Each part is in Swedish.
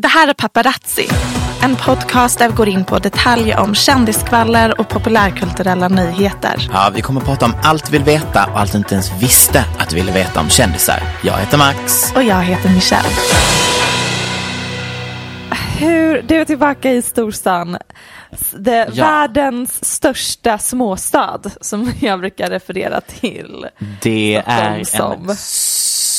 Det här är Paparazzi, en podcast där vi går in på detaljer om kändisskvaller och populärkulturella nyheter. Ja, vi kommer att prata om allt vi vill veta och allt du inte ens visste att du ville veta om kändisar. Jag heter Max. Och jag heter Michelle. Hur, du är tillbaka i storstan. Det, Ja. Världens största småstad som jag brukar referera till. Det är en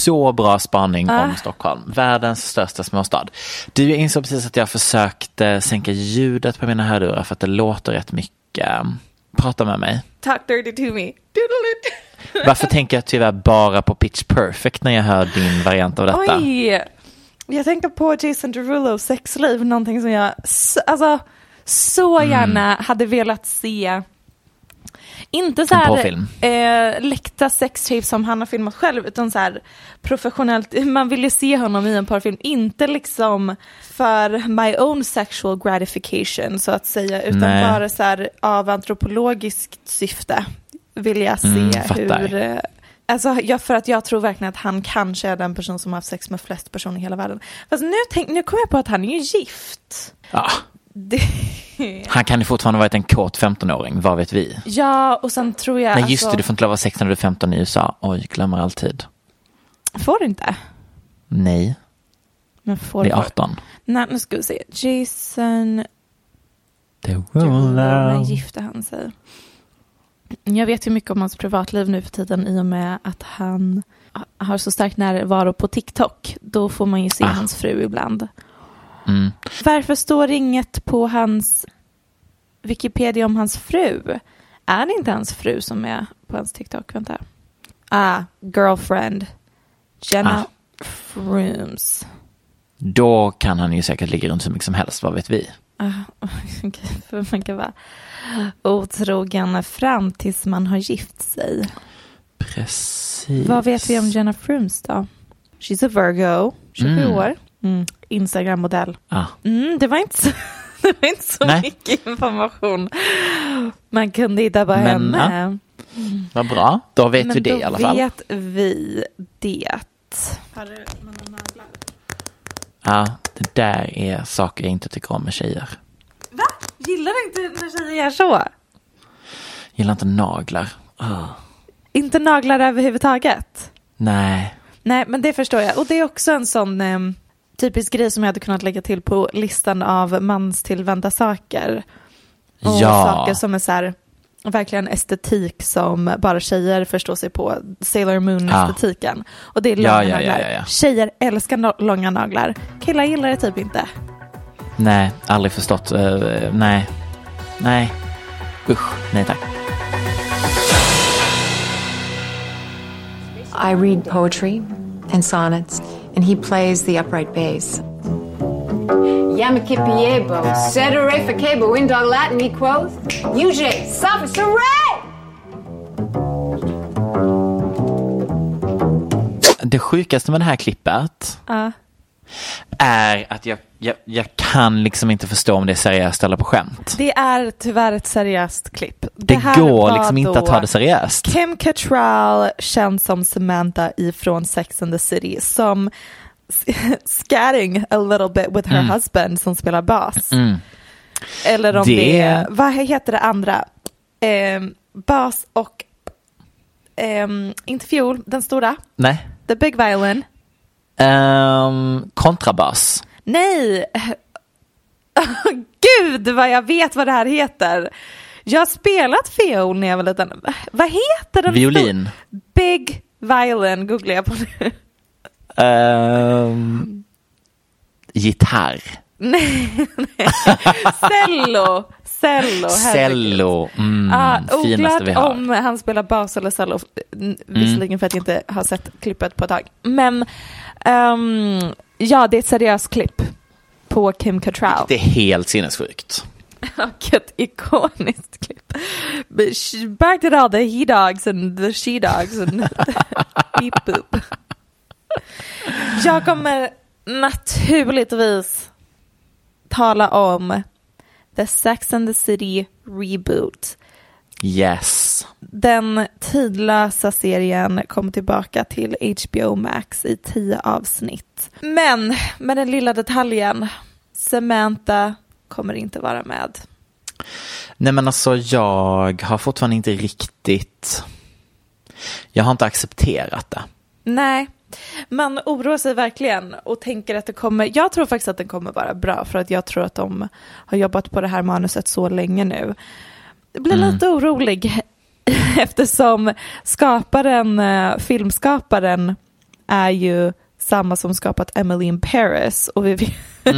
så bra spaning om Stockholm. Världens största småstad. Du jag insåg precis att jag försökte sänka ljudet på mina hörlurar för att det låter rätt mycket. Prata med mig. Talk dirty to me. Doodle-it. Varför tänker jag tyvärr bara på Pitch Perfect när jag hör din variant av detta? Oj! Jag tänker på Jason Derulos sexliv, någonting som jag alltså, så Mm. gärna hade velat se. Inte så här eh, läckta sextapes som han har filmat själv, utan så här professionellt. Man vill ju se honom i en porrfilm, inte liksom för my own sexual gratification så att säga, utan Nej. bara så här av antropologiskt syfte vill jag se Mm, hur eh, Alltså, jag, för att jag tror verkligen att han kanske är den person som har haft sex med flest personer i hela världen. Fast nu, tänk, nu kommer jag på att han är ju gift. Ja, Det, han kan ju fortfarande varit en kåt 15-åring, vad vet vi? ja, och sen tror jag... Nej just alltså, det, du får inte lov att vara 16 när du är 15 i USA. Oj, glömmer alltid. Får du inte? Nej, Men får det är du? 18. Nej, nu ska vi se. Jason Derulo, när gifte han sig? Jag vet ju mycket om hans privatliv nu för tiden i och med att han har så stark närvaro på TikTok. Då får man ju se Ah. hans fru ibland. Mm. Varför står inget på hans Wikipedia om hans fru? Är det inte hans fru som är på hans TikTok? Vänta. Ah, girlfriend. Jenna Frooms. Då kan han ju säkert ligga runt så mycket som helst, vad vet vi? Ah, man kan vara otrogen fram tills man har gift sig. Precis. Vad vet vi om Jenna Frooms då? She's a Virgo, 27 Mm. år. Mm. Instagram-modell. Ah, Mm, det var inte så, det var inte så Nej. mycket information man kunde hitta på Men, henne. vad bra, då vet Men vi det då i alla fall. vet vi det. Ja, det där är saker jag inte tycker om med tjejer. Va? Gillar du inte när tjejer gör så? Gillar inte naglar. Ah, Inte naglar överhuvudtaget? nej. Nej, men det förstår jag. Och det är också en sån eh, typisk grej som jag hade kunnat lägga till på listan av manstillvända saker. Och Ja. saker som är så här, verkligen estetik som bara tjejer förstår sig på. Sailor Moon-estetiken. Och det är långa Ja, ja, ja, naglar. ja, ja. Tjejer älskar no- långa naglar. Killar gillar det typ inte. Nej, aldrig förstått. Eh, nej. Nej. Usch, nej tack. I read poetry and sonnets, and he plays the upright bass. Yamakipiebo, Sedere Fakebo, Indog Latin equos, Uje, Sophis, Hooray! det sjukaste med det här klippet Ja. är att jag, jag, jag kan liksom inte förstå om det är seriöst eller på skämt. Det är tyvärr ett seriöst klipp. Det, här går liksom inte att ta det seriöst. Kim Cattrall, känd som Samantha ifrån Sex and the City, som scatting a little bit with her husband som spelar bas. Eller om det, Det- är, vad heter det andra? Ehm, bas och, ehm, inte fiol, den stora, Nej. the big violin. Um, kontrabas. Nej! Gud vad jag vet vad det här heter. Jag har spelat fiol när jag var liten. Vad heter den? Violin. Big violin googlar jag på nu. Um, gitarr. Cello. Cello. herregud. Cello. Mm, Ah, finaste vi oklart har. om han spelar bas eller cello, mm, visserligen för att jag inte har sett klippet på ett tag. Men ehm, ja, det är ett seriöst klipp på Kim Cattrall. Det är helt sinnessjukt. Och ett ikoniskt klipp. But she Back to all the he dogs and the she dogs and beep boop. Jag kommer naturligtvis tala om The Sex and the City reboot. Yes. Den tidlösa serien kom tillbaka till HBO Max i tio avsnitt. Men med den lilla detaljen, Samantha kommer inte vara med. Nej men alltså jag har fortfarande inte riktigt, jag har inte accepterat det. Nej, man oroar sig verkligen och tänker att det kommer, jag tror faktiskt att den kommer vara bra för att jag tror att de har jobbat på det här manuset så länge nu. Jag blir lite orolig eftersom skaparen, eh, filmskaparen är ju samma som skapat Emily in Paris och vi vet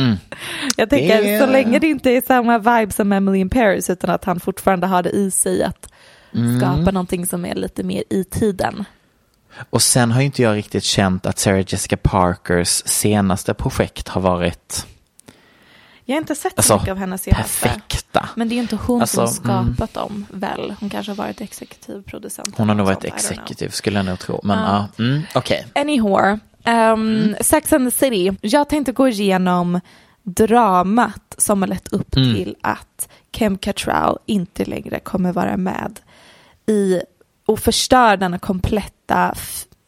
Jag tänker Det- så länge det inte är samma vibe som Emily in Paris utan att han fortfarande har det i sig att skapa någonting som är lite mer i tiden. Och sen har ju inte jag riktigt känt att Sarah Jessica Parkers senaste projekt har varit Jag har inte sett så alltså, mycket av hennes senaste. perfekta. Men det är inte hon Alltså, som skapat dem väl? Hon kanske har varit exekutiv producent. Hon har nog varit sånt, exekutiv skulle jag nog tro. Men Ja. ja, mm, okej. Anyhow, um, Sex and the City. Jag tänkte gå igenom dramat som har lett upp Mm. till att Kim Cattrall inte längre kommer vara med i och förstör denna kompletta,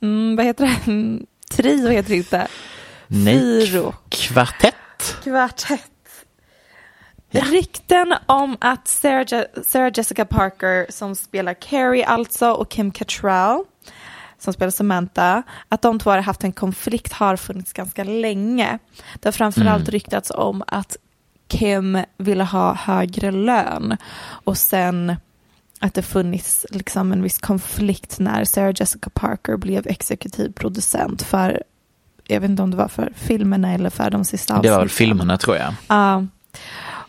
mm, vad heter det, trio heter det inte, Nej, Fyro. kvartett. kvartett. Rykten om att Sarah, Je- Sarah Jessica Parker som spelar Carrie alltså och Kim Cattrall som spelar Samantha, att de två har haft en konflikt har funnits ganska länge. Det har framförallt ryktats om att Kim ville ha högre lön och sen att det funnits liksom en viss konflikt när Sarah Jessica Parker blev exekutiv producent för, jag vet inte om det var för filmerna eller för de sista Det var väl avsnitten. filmerna tror jag. Ja.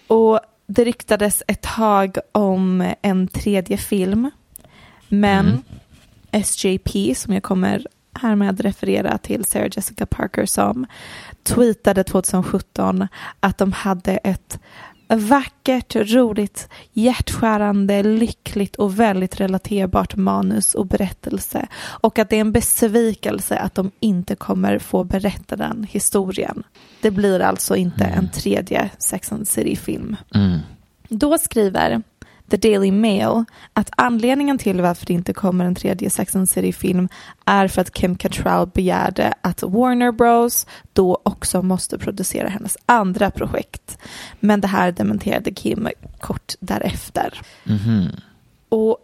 Och det ryktades ett tag om en tredje film. Men SJP, som jag kommer härmed referera till Sarah Jessica Parker som, tweetade 2017 att de hade ett vackert, roligt, hjärtskärande, lyckligt och väldigt relaterbart manus och berättelse. Och att det är en besvikelse att de inte kommer få berätta den historien. Det blir alltså inte en tredje Sex and the City-film. Då skriver The Daily Mail att anledningen till varför det inte kommer en tredje Sex and City-film är för att Kim Cattrall begärde att Warner Bros då också måste producera hennes andra projekt. Men det här dementerade Kim kort därefter. Och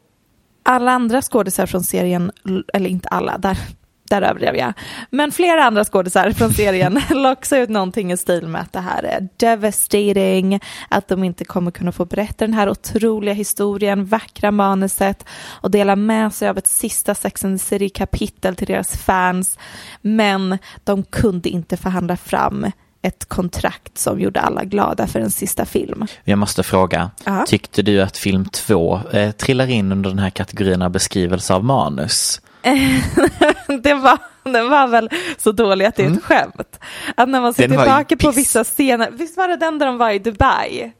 alla andra skådisar från serien, eller inte alla, där, där överdrev jag, men flera andra skådisar från serien la också ut någonting i stil med att det här är devastating, att de inte kommer kunna få berätta den här otroliga historien, vackra manuset och dela med sig av ett sista Sex and the City-kapitel till deras fans, men de kunde inte förhandla fram ett kontrakt som gjorde alla glada för en sista film. Jag måste fråga, Ja. tyckte du att film två eh, trillar in under den här kategorin av beskrivelse av manus? det var, den var väl så dålig att det är ett skämt. Att när man ser Mm. Tillbaka på vissa scener, visst var det den där de var i Dubai?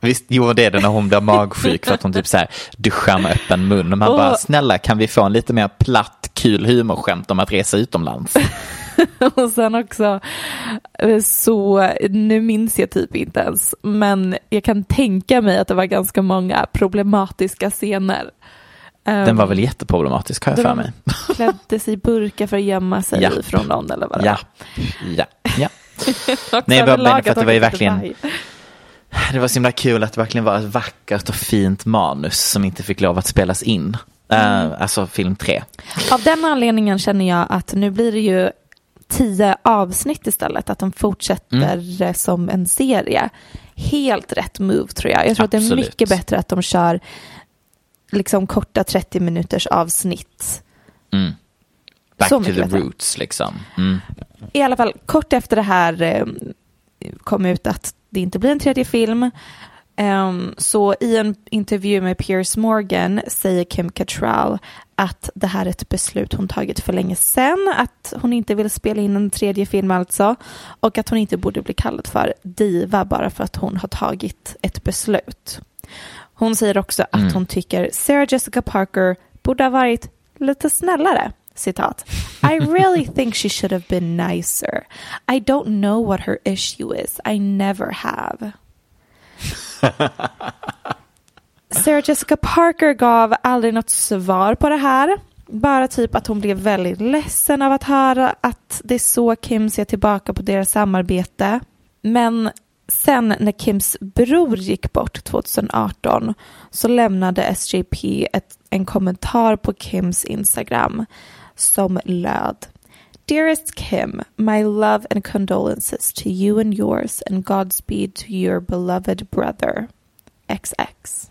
Visst, jo det är det när hon blir magsjuk för att hon typ så här duschar med öppen mun. Och man Och- bara, snälla kan vi få en lite mer platt, kul humorskämt om att resa utomlands? Och sen också eh, så, nu minns jag typ inte ens, men jag kan tänka mig att det var ganska många problematiska scener. Den var väl jätteproblematisk har jag för mig. De klädde sig i burka för att gömma sig Ja. från någon eller vad det Ja, ja, ja. var. Nej, jag bara menar för att det var ju verkligen- Det var så himla kul att det verkligen var ett vackert och fint manus som inte fick lov att spelas in. Mm. Eh, alltså film tre. Av den anledningen känner jag att nu blir det ju tio avsnitt istället, att de fortsätter Mm. eh, som en serie. Helt rätt move tror jag. Jag tror att det är Absolut. mycket bättre att de kör liksom korta 30 minuters avsnitt. Mm. Back Så to the roots liksom. Mm. I alla fall kort efter det här eh, kom ut att det inte blir en tredje film. Ehm, så i en intervju med Piers Morgan säger Kim Cattrall att det här är ett beslut hon tagit för länge sedan, att hon inte vill spela in en tredje film alltså, och att hon inte borde bli kallad för diva bara för att hon har tagit ett beslut. Hon säger också att Mm. hon tycker Sarah Jessica Parker borde ha varit lite snällare. Citat. I really think she should have been nicer. I don't know what her issue is. I never have. Sarah Jessica Parker gav aldrig något svar på det här. Bara typ att hon blev väldigt ledsen av att höra att det är så Kim ser tillbaka på deras samarbete. Men sen när Kims bror gick bort 2018 så lämnade SJP ett, en kommentar på Kims Instagram som löd Dearest Kim, my love and condolences to you and yours and Godspeed to your beloved brother XX.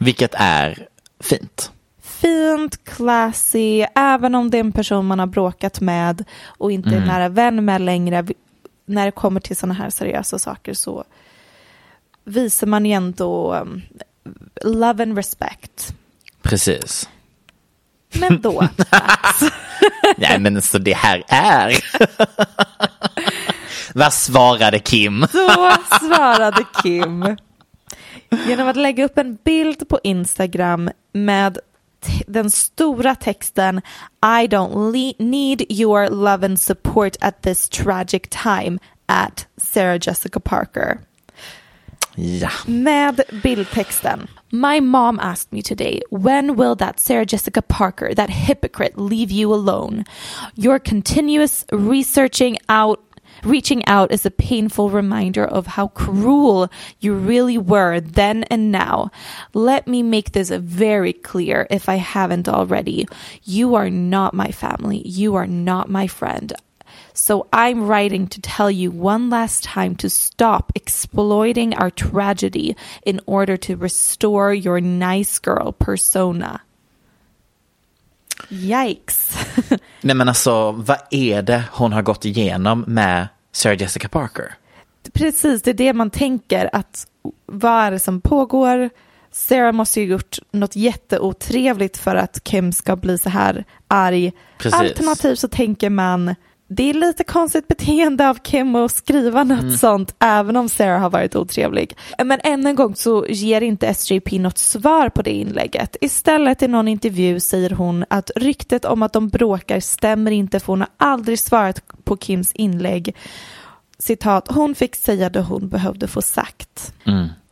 Vilket är fint. Fint, classy, även om det är en person man har bråkat med och inte är nära vän med längre. När det kommer till sådana här seriösa saker så visar man ju ändå um, love and respect. Precis. Men då, Nej men så det här är. Vad svarade Kim? då svarade Kim genom att lägga upp en bild på Instagram med den stora texten I don't need your love and support at this tragic time at Sarah Jessica Parker. Ja. Med bildtexten. My mom asked me today, when will that Sarah Jessica Parker, that hypocrite, leave you alone? Your continuous researching out Reaching out is a painful reminder of how cruel you really were then and now. Let me make this very clear if I haven't already. You are not my family. You are not my friend. So I'm writing to tell you one last time to stop exploiting our tragedy in order to restore your nice girl persona. Yikes. Nej men alltså vad är det hon har gått igenom med Sarah Jessica Parker? Precis, det är det man tänker att vad är det som pågår? Sarah måste ju gjort något jätteotrevligt för att Kim ska bli så här arg. Precis. Alternativt så tänker man det är lite konstigt beteende av Kim att skriva något Mm. sånt även om Sarah har varit otrevlig. Men än en gång så ger inte SJP något svar på det inlägget. Istället i någon intervju säger hon att ryktet om att de bråkar stämmer inte för hon har aldrig svarat på Kims inlägg. Citat, hon fick säga det hon behövde få sagt.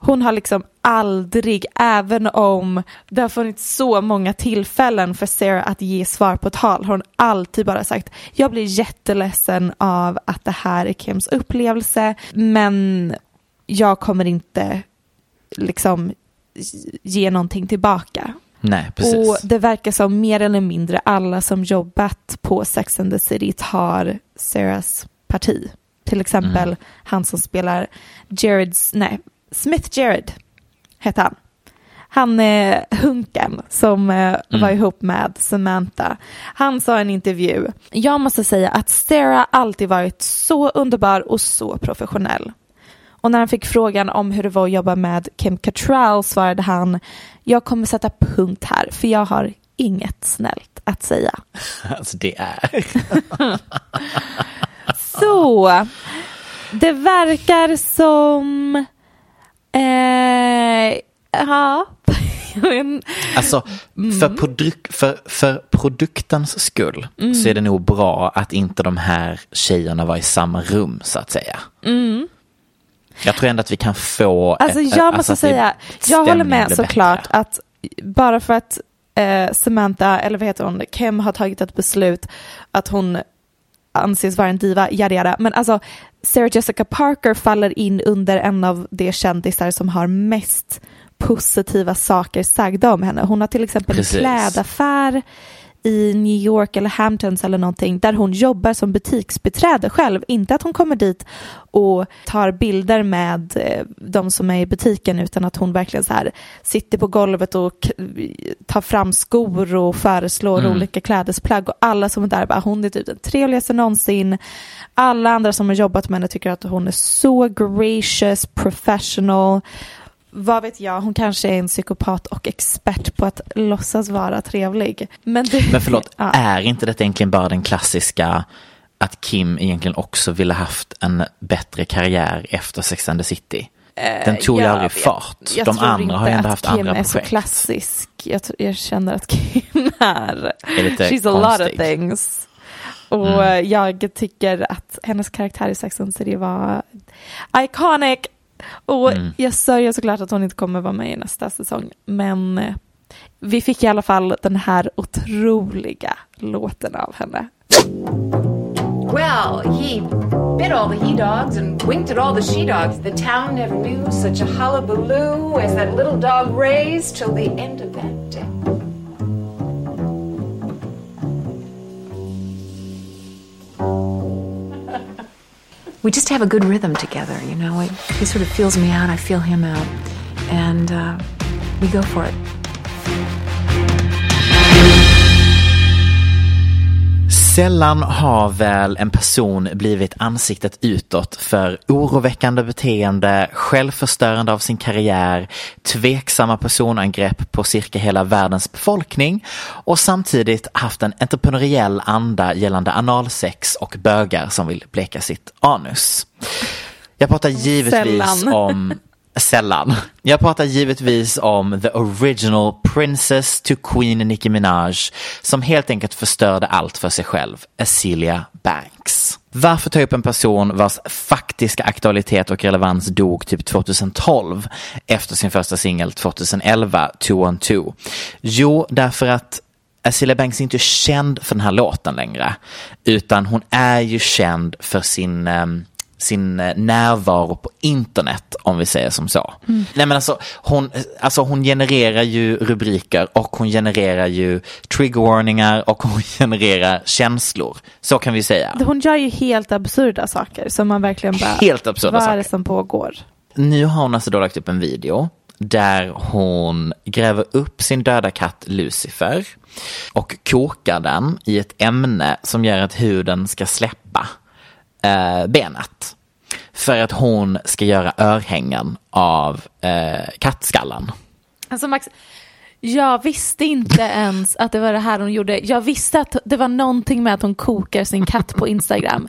Hon har liksom aldrig, även om det har funnits så många tillfällen för Sarah att ge svar på tal, har hon alltid bara sagt jag blir jätteledsen av att det här är Kims upplevelse, men jag kommer inte liksom ge någonting tillbaka. Nej precis. Och det verkar som mer eller mindre alla som jobbat på Sex and the City tar Sarahs parti. Till exempel han som spelar Jareds, nej, Smith Jared hette han. Han är hunken som eh, var ihop med Samantha. Han sa i en intervju, jag måste säga att Sarah alltid varit så underbar och så professionell. Och när han fick frågan om hur det var att jobba med Kim Cattrall svarade han, jag kommer sätta punkt här för jag har inget snällt att säga. Alltså det är. Så, det verkar som Eh, ja. Alltså, Mm. för, produk- för, för produktens skull Mm. så är det nog bra att inte de här tjejerna var i samma rum så att säga. Jag tror ändå att vi kan få... Mm. Alltså ett- jag alltså måste säga, jag håller med såklart bättre. att bara för att eh, Samantha, eller vad heter hon, Kim har tagit ett beslut att hon anses vara en diva, yada yada. Men alltså Sarah Jessica Parker faller in under en av de kändisar som har mest positiva saker sagda om henne. Hon har till exempel Precis. en klädaffär i New York eller Hamptons eller någonting där hon jobbar som butiksbiträde själv. Inte att hon kommer dit och tar bilder med eh, de som är i butiken utan att hon verkligen så här sitter på golvet och tar fram skor och föreslår Mm. olika klädesplagg och alla som är där bara hon är typ den trevligaste någonsin. Alla andra som har jobbat med henne tycker att hon är så gracious, professional. Vad vet jag, hon kanske är en psykopat och expert på att låtsas vara trevlig. Men, det, Men förlåt, ja. är inte detta egentligen bara den klassiska att Kim egentligen också ville haft en bättre karriär efter Sex and the City? Den tog ju jag aldrig fart. Jag De tror andra har ju inte ändå att haft Kim andra är så projekt. klassisk. Jag, tror- jag känner att Kim är, Är lite she's a lot of konstig. things. Och Mm. jag tycker att hennes karaktär i Sex and the City var iconic. Och Mm. jag sörjer såklart att hon inte kommer vara med i nästa säsong. Men eh, vi fick i alla fall den här otroliga låten av henne. Well, he bit all the he dogs and winked at all the she dogs. The town never knew such a hullabaloo as that little dog raised till the end of that day. We just have a good rhythm together, you know. He sort of feels me out, I feel him out. And uh, we go for it. Sällan har väl en person blivit ansiktet utåt för oroväckande beteende, självförstörande av sin karriär, tveksamma personangrepp på cirka hela världens befolkning och samtidigt haft en entreprenöriell anda gällande analsex och bögar som vill bleka sitt anus. Jag pratar givetvis Sällan. om Sällan. Jag pratar givetvis om the original princess to queen Nicki Minaj som helt enkelt förstörde allt för sig själv, Azealia Banks. Varför ta upp en person vars faktiska aktualitet och relevans dog typ 2012 efter sin första singel 2011, Two on Two? Jo, därför att Azealia Banks är inte känd för den här låten längre, utan hon är ju känd för sin ehm, sin eh, närvaro på internet om vi säger som så. Nej men alltså hon, alltså hon genererar ju rubriker och hon genererar ju triggervarningar och hon genererar känslor. Så kan vi säga. Hon gör ju helt absurda saker som man verkligen bara, Helt absurda vad är det saker. som pågår? Nu har hon alltså då lagt upp en video där hon gräver upp sin döda katt Lucifer och kokar den i ett ämne som gör att huden ska släppa eh, benet. För att hon ska göra örhängen av eh, kattskallen. Alltså Max, jag visste inte ens att det var det här hon gjorde. Jag visste att det var någonting med att hon kokar sin katt på Instagram.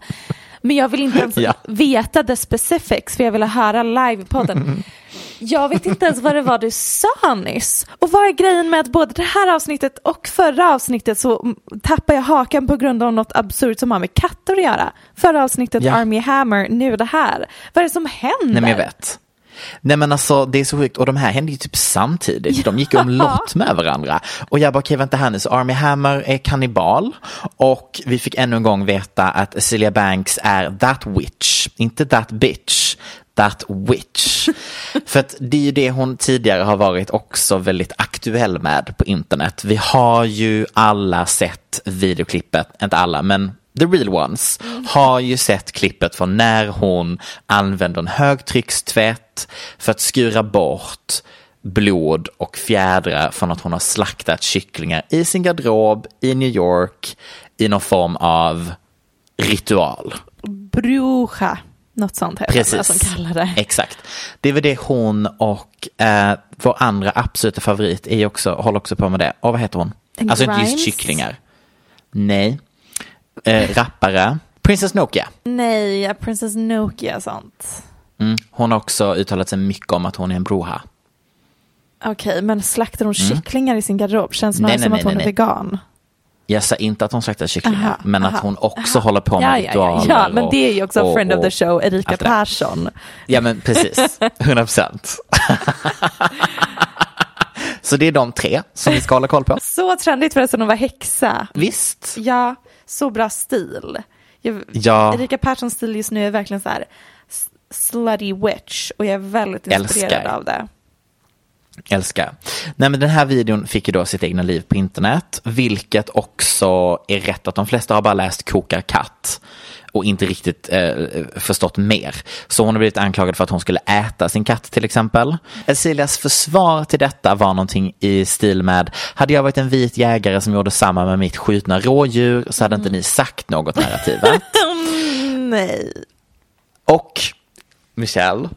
Men jag vill inte ens Ja. veta the specifics för jag ville höra live på den. Jag vet inte ens vad det var du sa nyss. Och vad är grejen med att både det här avsnittet och förra avsnittet så tappar jag hakan på grund av något absurt som har med katter att göra. Förra avsnittet Ja. Army Hammer, nu det här. Vad är det som händer? Nej men jag vet. Nej men alltså det är så sjukt och de här hände ju typ samtidigt. De gick ju omlott med varandra. Och jag bara okej vänta här nu så Army Hammer är kannibal och vi fick ännu en gång veta att Celia Banks är that witch, inte that bitch. That witch. För att det är ju det hon tidigare har varit också väldigt aktuell med på internet. Vi har ju alla sett videoklippet, inte alla men the real ones, har ju sett klippet från när hon använder en högtryckstvätt för att skura bort blod och fjädrar från att hon har slaktat kycklingar i sin garderob i New York i någon form av ritual. Bruja, något sånt det Precis. som kallar det. Exakt. Det är väl det hon och eh, vår andra absoluta favorit är också, håller också på med det. Och vad heter hon? Alltså inte just kycklingar. Nej. Eh, rappare. Princess Nokia. Nej, Princess Nokia sånt. Mm. Hon har också uttalat sig mycket om att hon är en broha. Okej, men slaktar hon kycklingar i sin garderob? Känns snarare Mm. Nej, som nej, att hon nej, är nej. vegan. Jag sa inte att hon slaktar kycklingar, Aha, men att aha, hon också aha. håller på med ja, ja, ja, ritualer. ja, men och- det är ju också och- friend of the och show, Erika. Persson. Ja, men precis. 100 procent. Så det är de tre som vi ska hålla koll på. Så trendigt förresten att vara häxa. Visst. Ja, så bra stil. Jag, Ja. Erika Perssons stil just nu är verkligen så här slutty witch och jag är väldigt inspirerad Älskar. av det. Älskar. Nej men den här videon fick ju då sitt egna liv på internet, vilket också är rätt att de flesta har bara läst Kokar katt och inte riktigt eh, förstått mer. Så hon har blivit anklagad för att hon skulle äta sin katt till exempel. Cecilias försvar till detta var någonting i stil med, hade jag varit en vit jägare som gjorde samma med mitt skjutna rådjur så hade inte ni sagt något narrativet. Nej. Och Michelle,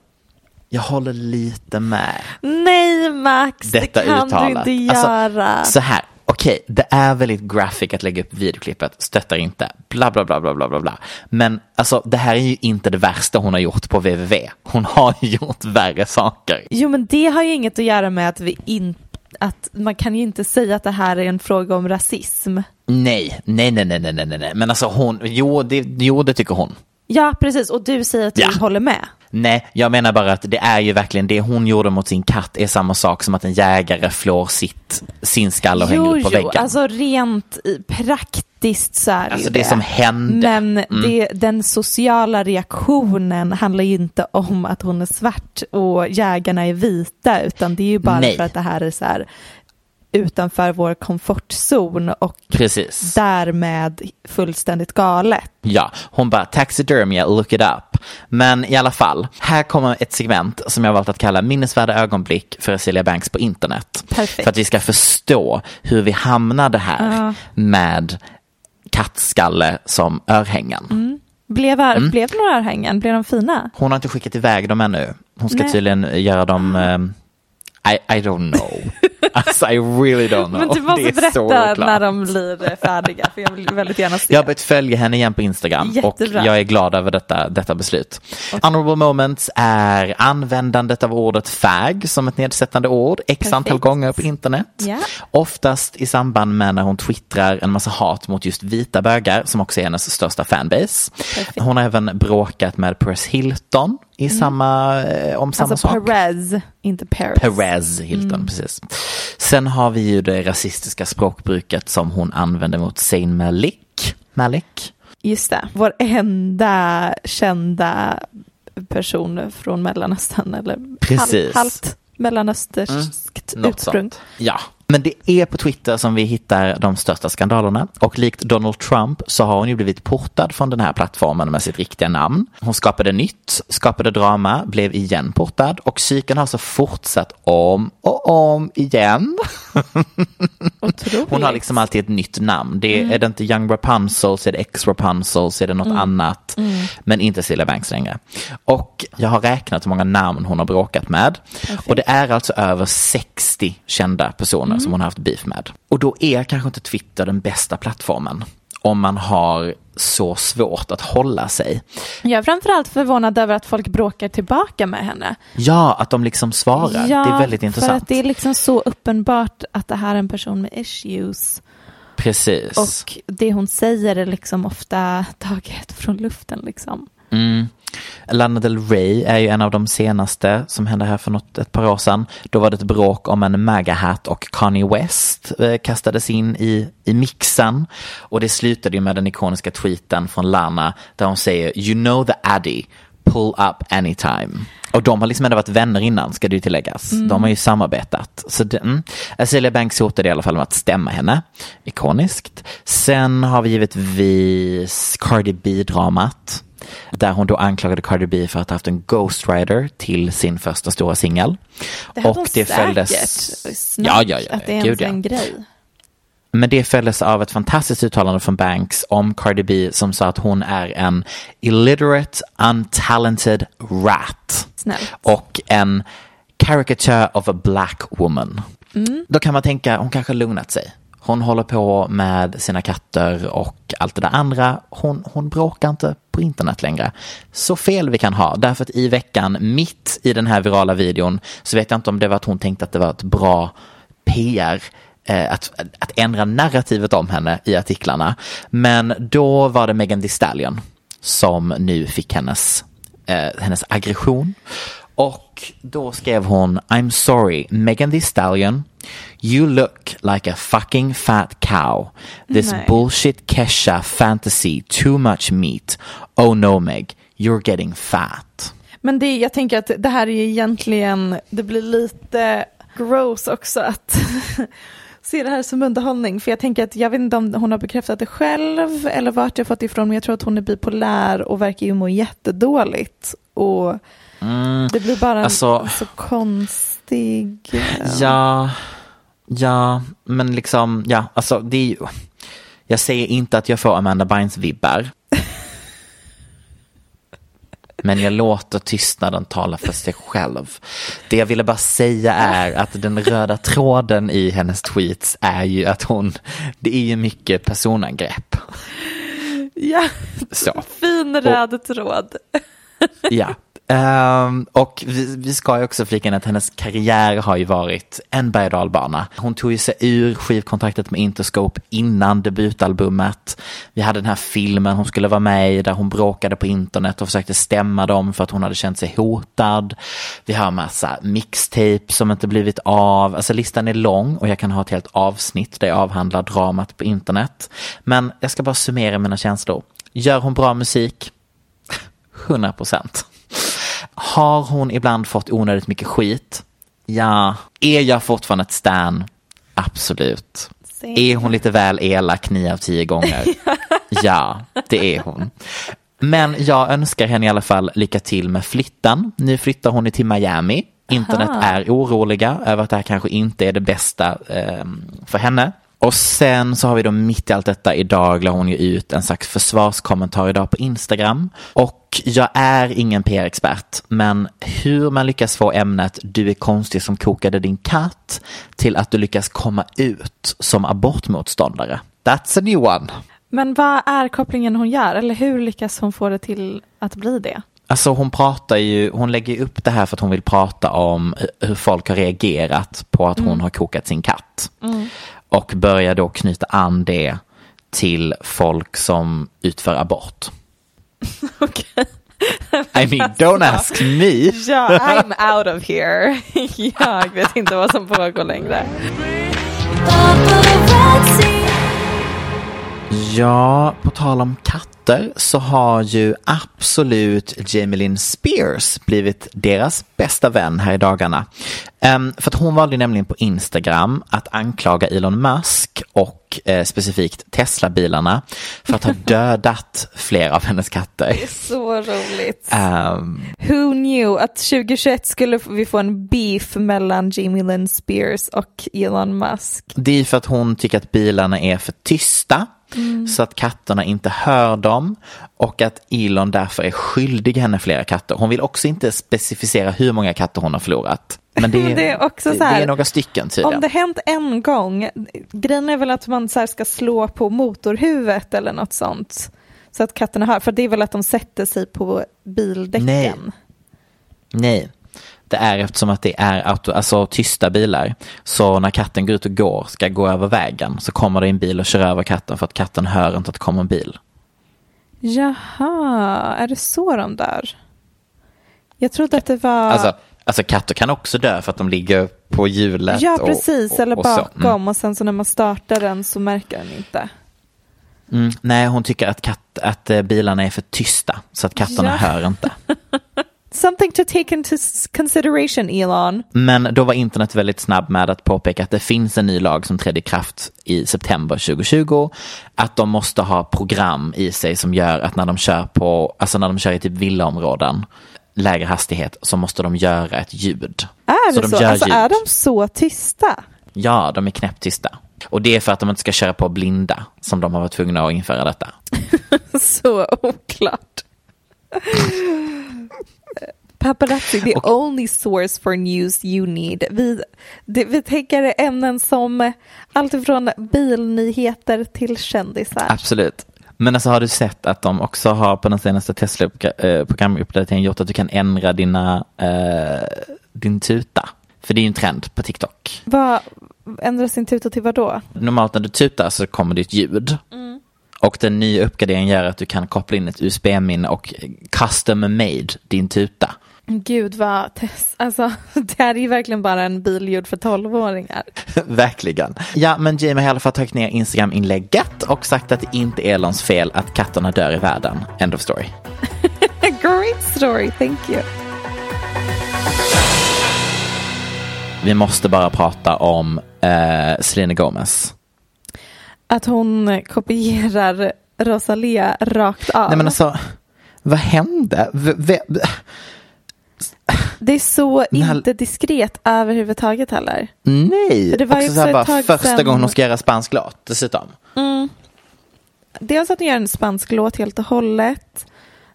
jag håller lite med. Nej Max, detta det kan uttalat. du inte göra. Alltså, så här, okej, det är väldigt graphic att lägga upp videoklippet, stöttar inte, bla bla bla bla bla bla bla. Men alltså det här är ju inte det värsta hon har gjort på www. Hon har gjort värre saker. Jo men det har ju inget att göra med att vi inte att man kan ju inte säga att det här är en fråga om rasism. Nej, nej, nej, nej, nej, nej, nej, men alltså hon, jo det, jo, det tycker hon. Ja precis och du säger att du Ja. håller med. Nej, jag menar bara att det är ju verkligen det hon gjorde mot sin katt är samma sak som att en jägare flår sitt, sin skalle och hänger Jo, upp på jo, väggen. alltså rent praktiskt så är det Alltså ju det som hände. Mm. Men det, den sociala reaktionen handlar ju inte om att hon är svart och jägarna är vita utan det är ju bara Nej. för att det här är så här utanför vår komfortzon och Precis. därmed fullständigt galet. Ja, hon bara taxidermia, look it up. Men i alla fall, här kommer ett segment som jag valt att kalla minnesvärda ögonblick för Cecilia Banks på internet. Perfekt. För att vi ska förstå hur vi hamnade här med kattskalle som örhängen. Blev, Mm. blev några örhängen? Blev de fina? Hon har inte skickat iväg dem ännu. Hon ska Nej. tydligen göra dem, ehm, I, I don't know. alltså I really don't know. Men du måste berätta när de blir färdiga för jag vill väldigt gärna se. Jag har börjat följa henne igen på Instagram Jättebra. och jag är glad över detta, detta beslut. Honorable moments är användandet av ordet fag som ett nedsättande ord x antal Perfekt. gånger på internet. Ja. Oftast i samband med när hon twittrar en massa hat mot just vita bögar som också är hennes största fanbase. Hon har även bråkat med Paris Hilton i samma, eh, om samma Mm. Alltså sak. Perez, inte Paris. Perez Hilton, precis. Sen har vi ju det rasistiska språkbruket som hon använde mot Zayn Malik. Malik? Just det, vår enda kända person från Mellanöstern eller Precis. Halvt mellanösterskt Något ursprung. Ja. Men det är på Twitter som vi hittar de största skandalerna och likt Donald Trump så har hon ju blivit portad från den här plattformen med sitt riktiga namn. Hon skapade nytt, skapade drama, blev igen portad och cykeln har så fortsatt om och om igen. Hon har liksom alltid ett nytt namn. Det är, är det inte Young Rapunzel så är det X Rapunzel så är det något annat. Men inte Cecilia Banks längre. Och jag har räknat hur många namn hon har bråkat med. Och det är alltså över 60 kända personer som hon har haft beef med. Och då är kanske inte Twitter den bästa plattformen. Om man har så svårt att hålla sig. Jag är framförallt förvånad över att folk bråkar tillbaka med henne. Ja, att de liksom svarar. det är väldigt för intressant. att det är liksom så uppenbart att det här är en person med issues. Precis. Och det hon säger är liksom ofta taget från luften liksom. Mm. Lana Del Rey är ju en av de senaste som hände här för något, ett par år sedan. Då var det ett bråk om en MAGA-hatt och Kanye West eh, kastades in i, i mixen. Och det slutade ju med den ikoniska tweeten från Lana där hon säger You know the Addy, pull up anytime. Och de har liksom ändå varit vänner innan ska det ju tilläggas. De har ju samarbetat. Så det, mm. Celia Banks hotade i alla fall med att stämma henne. Ikoniskt. Sen har vi givetvis Cardi B-dramat. Där hon då anklagade Cardi B för att ha haft en ghostwriter till sin första stora singel. Det hon Och det säkert. följdes... Snart, Ja, ja, ja. Att det är Gud, en, ja. grej. Men det följdes av ett fantastiskt uttalande från Banks om Cardi B som sa att hon är en illiterate, untalented rat. Snällt. Och en caricature of a black woman. Då kan man tänka, hon kanske lugnat sig. Hon håller på med sina katter och allt det där andra. Hon, hon bråkar inte på internet längre. Så fel vi kan ha, därför att i veckan, mitt i den här virala videon, så vet jag inte om det var att hon tänkte att det var ett bra PR eh, att, att ändra narrativet om henne i artiklarna. Men då var det Megan Thee Stallion som nu fick hennes, eh, hennes aggression. Och då skrev hon I'm sorry, Megan Thee Stallion. You look like a fucking fat cow. This Nej. bullshit Kesha fantasy, too much meat. Oh no Meg, you're getting fat. Men det, jag tänker att det här är ju egentligen, det blir lite gross också att se det här som underhållning. För jag tänker att jag vet inte om hon har bekräftat det själv eller vart jag fått ifrån, men jag tror att hon är bipolär och verkar ju må jättedåligt. Och det blir bara en alltså- så konstig... eh, Ja, ja, men liksom, ja, alltså det är ju, jag säger inte att jag får Amanda Bynes-vibbar. Men jag låter tystnaden tala för sig själv. Det jag ville bara säga är att den röda tråden i hennes tweets är ju att hon, det är ju mycket personangrepp. Ja, Så. fin röd tråd. Ja. Um, och vi, vi ska ju också flika in att hennes karriär har ju varit en berg och dalbana. Hon tog ju sig ur skivkontraktet med Interscope innan debutalbumet. Vi hade den här filmen hon skulle vara med i där hon bråkade på internet och försökte stämma dem för att hon hade känt sig hotad. Vi har massa mixtape som inte blivit av. Alltså listan är lång och jag kan ha ett helt avsnitt där jag avhandlar dramat på internet. Men jag ska bara summera mina känslor. Gör hon bra musik? 100 procent. Har hon ibland fått onödigt mycket skit? Ja. Är jag fortfarande ett stan? Absolut. Same. Är hon lite väl elak nio av tio gånger? ja, det är hon. Men jag önskar henne i alla fall lycka till med flytten. Nu flyttar hon till Miami. Internet är oroliga över att det här kanske inte är det bästa eh, för henne. Och sen så har vi då mitt i allt detta idag la hon ju ut en slags försvarskommentar idag på Instagram. Och jag är ingen PR-expert, men hur man lyckas få ämnet du är konstig som kokade din katt till att du lyckas komma ut som abortmotståndare. That's a new one. Men vad är kopplingen hon gör? Eller hur lyckas hon få det till att bli det? Alltså hon pratar ju, hon lägger upp det här för att hon vill prata om hur folk har reagerat på att hon har kokat sin katt. Och börjar då knyta an det till folk som utför abort. Okej. I mean, don't ask me. Ja, I'm out of here. Jag vet inte vad som pågår längre. Ja, på tal om katter så har ju absolut Jamie Lynn Spears blivit deras bästa vän här i dagarna. Ehm, för att hon valde nämligen på Instagram att anklaga Elon Musk och eh, specifikt Tesla-bilarna för att ha dödat flera av hennes katter. Så roligt. Ehm, Who knew att 2021 skulle vi få en beef mellan Jamie Lynn Spears och Elon Musk. Det är för att hon tycker att bilarna är för tysta. Så att katterna inte hör dem och att Elon därför är skyldig henne flera katter. Hon vill också inte specificera hur många katter hon har förlorat. Men det, Men det är också det, så här, det är några stycken tydligen. Om det hänt en gång, grejen är väl att man så ska slå på motorhuvudet eller något sånt. Så att katterna hör, för det är väl att de sätter sig på bildäcken. Nej. Nej, det är eftersom att det är auto, alltså, tysta bilar. Så när katten går ut och går, ska gå över vägen, så kommer det en bil och kör över katten för att katten hör inte att det kommer en bil. Jaha, är det så de dör? Jag trodde att det var... Alltså, alltså katter kan också dö för att de ligger på hjulet. ja, och- precis, och, eller och så. bakom Mm. och sen så när man startar den så märker den inte. Mm. Nej, hon tycker att, katt, att eh, bilarna är för tysta så att katterna Ja. hör inte. Something to take into consideration, Elon. Men då var internet väldigt snabb med att påpeka att det finns en ny lag som trädde i kraft i september 2020. Att de måste ha program i sig som gör att när de kör på, alltså när de kör i typ villaområden, lägre hastighet, så måste de göra ett ljud. Är det de så? gör Alltså ljud. är de så tysta? Ja, de är knäpptysta. Och det är för att de inte ska köra på blinda som de har varit tvungna att införa detta. så oklart. Paparazzi, the only source for news you need. Vi, det, vi tänker ämnen som alltifrån bilnyheter till kändisar. Absolut. Men alltså har du sett att de också har på den senaste Tesla-programuppdateringen gjort att du kan ändra dina, eh, din tuta? För det är ju en trend på TikTok. Vad ändras sin tuta till vad då? Normalt när du tutar så kommer det ett ljud. Och den nya uppgraderingen gör att du kan koppla in ett USB-minne och custom made din tuta. Gud vad test. Alltså, det här är ju verkligen bara en bil gjord för tolvåringar. Verkligen. Ja, men Jamie har i alla fall tagit ner Instagram-inlägget och sagt att det inte är Elons fel att katterna dör i världen. End of story. Great story, thank you. Vi måste bara prata om eh, Selena Gomez. Att hon kopierar Rosalia rakt av. Nej men alltså, vad hände? V- Det är så här- inte diskret överhuvudtaget heller. nej! Det var ju Också så här också bara, första sedan- gången hon ska göra spansk låt dessutom. Dels att hon gör en spansk låt helt och hållet.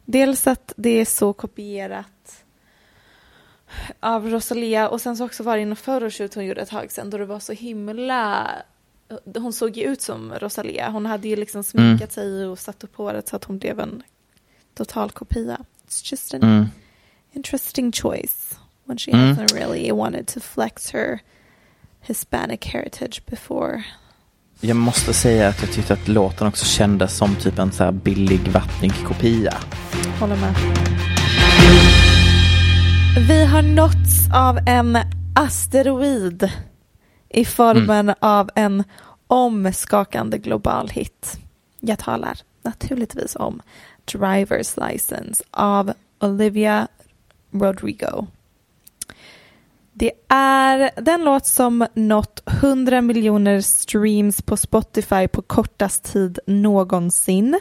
Dels att det är så kopierat av Rosalia. Och sen så också var det en photoshoot hon gjorde ett tag sedan då det var så himla... Hon såg ju ut som Rosalia. Hon hade ju liksom sminkat sig och satt upp håret så att hon blev en total kopia. It's just an Mm. Interesting choice when she Mm. hasn't really wanted to flex her Hispanic heritage before. Jag måste säga att jag tyckte att låten också kändes som typ en så här billig vattnig kopia. Håller med. Vi har nåtts av en asteroid i formen av en omskakande global hit. Jag talar naturligtvis om Driver's License av Olivia Rodrigo. Det är den låt som nått 100 miljoner streams på Spotify på kortast tid någonsin.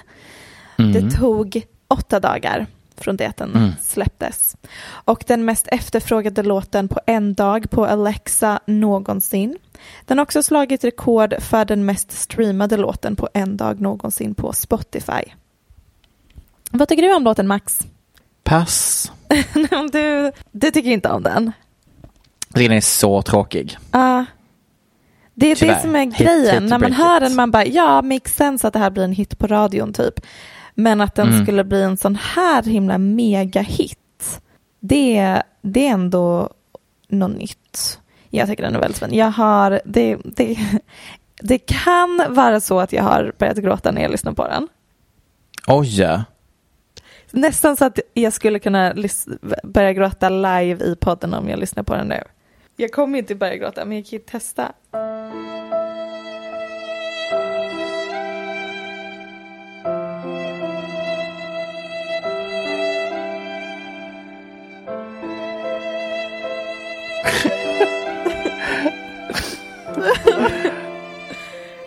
Det tog åtta dagar från det att den släpptes. Och den mest efterfrågade låten på en dag på Alexa någonsin. Den har också slagit rekord för den mest streamade låten på en dag någonsin på Spotify. Vad tycker du om låten Max? Pass. du, du tycker inte om den? Jag tycker den är så tråkig. Ja. det är Tyvärr. det som är grejen. hate to När man hör den man bara, ja, makes sense att det här blir en hit på radion typ. Men att den Mm. skulle bli en sån här himla mega-hit, det, det är ändå något nytt. Jag tycker den är väldigt fin. Jag har, det, det, det kan vara så att jag har börjat gråta när jag lyssnar på den. Oj. Nästan så att jag skulle kunna börja gråta live i podden om jag lyssnar på den nu. Jag kommer inte börja gråta, men jag kan ju testa.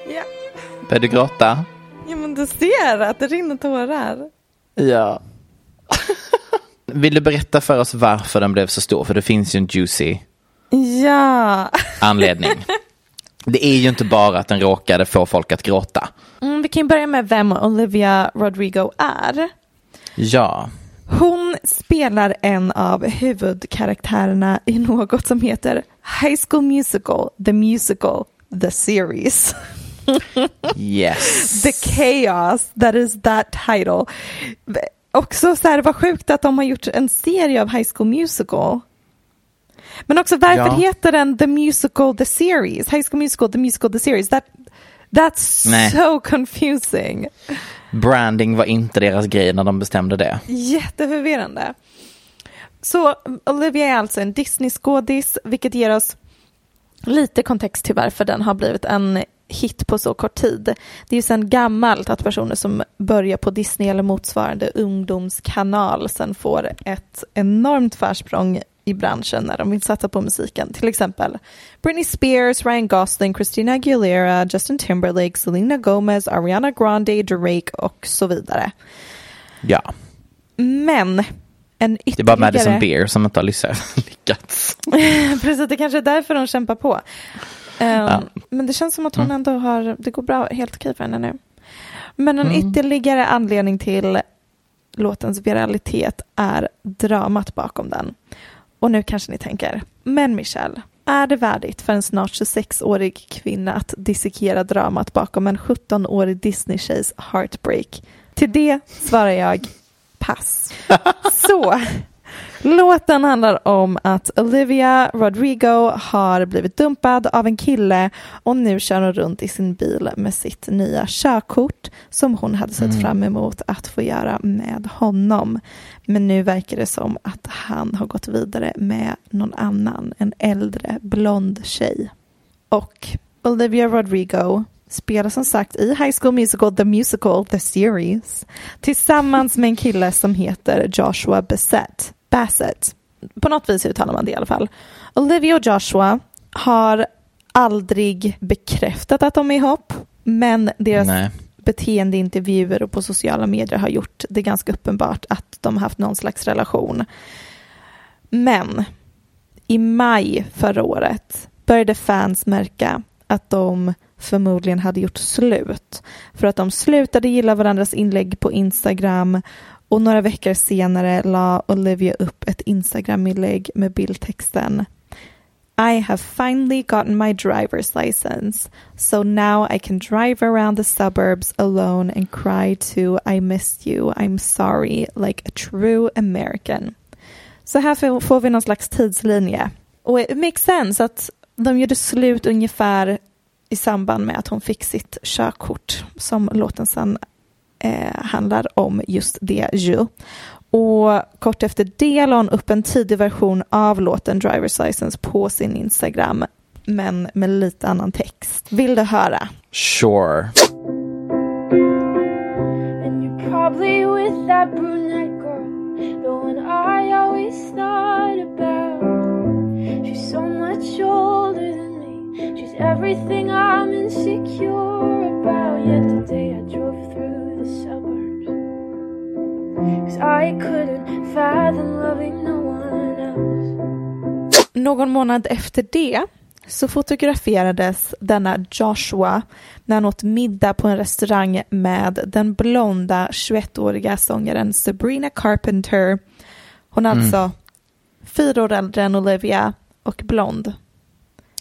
ja. Börjar du gråta? ja, men du ser att det rinner tårar. Ja. Vill du berätta för oss varför den blev så stor? För det finns ju en juicy Ja. anledning. Det är ju inte bara att den råkade få folk att gråta. Mm, vi kan börja med vem Olivia Rodrigo är. Ja. Hon spelar en av huvudkaraktärerna i något som heter High School Musical, The Musical, The Series. Yes. The chaos that is that title. Också så här, vad sjukt att de har gjort en serie av High School Musical. Men också varför Ja. heter den The Musical The Series? High School Musical The Musical The Series. That, that's Nej. so confusing. Branding var inte deras grej när de bestämde det. Jätteförvirrande. Så Olivia är alltså en Disney-skådis, vilket ger oss lite kontext till varför den har blivit en hit på så kort tid. Det är ju sedan gammalt att personer som börjar på Disney eller motsvarande ungdomskanal sen får ett enormt försprång i branschen när de vill satsa på musiken. Till exempel Britney Spears, Ryan Gosling, Christina Aguilera, Justin Timberlake, Selena Gomez, Ariana Grande, Drake och så vidare. Ja. Men en ytterligare... Det är bara Madison Beer som inte har lyckats. Precis, det kanske är därför de kämpar på. Ehm, Ja. Men det känns som att hon ändå har, det går bra, helt okej för henne nu. Men en Mm. ytterligare anledning till låtens viralitet är dramat bakom den. Och nu kanske ni tänker, men Michelle, är det värdigt för en snart 26-årig kvinna att dissekera dramat bakom en 17-årig Disney-tjejs heartbreak? Till det svarar jag pass. Så, låten handlar om att Olivia Rodrigo har blivit dumpad av en kille och nu kör hon runt i sin bil med sitt nya körkort som hon hade sett fram emot att få göra med honom. Men nu verkar det som att han har gått vidare med någon annan, en äldre blond tjej. Och Olivia Rodrigo spelar som sagt i High School Musical, The Musical, The Series tillsammans med en kille som heter Joshua Bassett. Bassett. På något vis uttalar man det i alla fall. Olivia och Joshua har aldrig bekräftat att de är ihop, men deras Nej. beteendeintervjuer och på sociala medier har gjort det ganska uppenbart att de har haft någon slags relation. Men i maj förra året började fans märka att de förmodligen hade gjort slut för att de slutade gilla varandras inlägg på Instagram och några veckor senare la Olivia upp ett Instagram-inlägg med bildtexten I have finally gotten my driver's license, so now I can drive around the suburbs alone and cry to I missed you, I'm sorry, like a true American. Så här får- får vi någon slags tidslinje. Och it makes sense att de gjorde slut ungefär i samband med att hon fick sitt körkort som låten sen eh, handlar om just det ju. Och kort efter det la hon upp en tidig version av låten Driver's License på sin Instagram men med lite annan text. Vill du höra? Sure. And you're probably with that brunette girl, the one I always thought about. She's so much older than me. She's everything I'm insecure about. Yet today I drove through suburbs. Cause I couldn't fathom loving no one else. Någon månad efter det så fotograferades denna Joshua när han åt middag på en restaurang med den blonda 21-åriga sångaren Sabrina Carpenter. Hon är alltså fyra år äldre än Olivia och blond.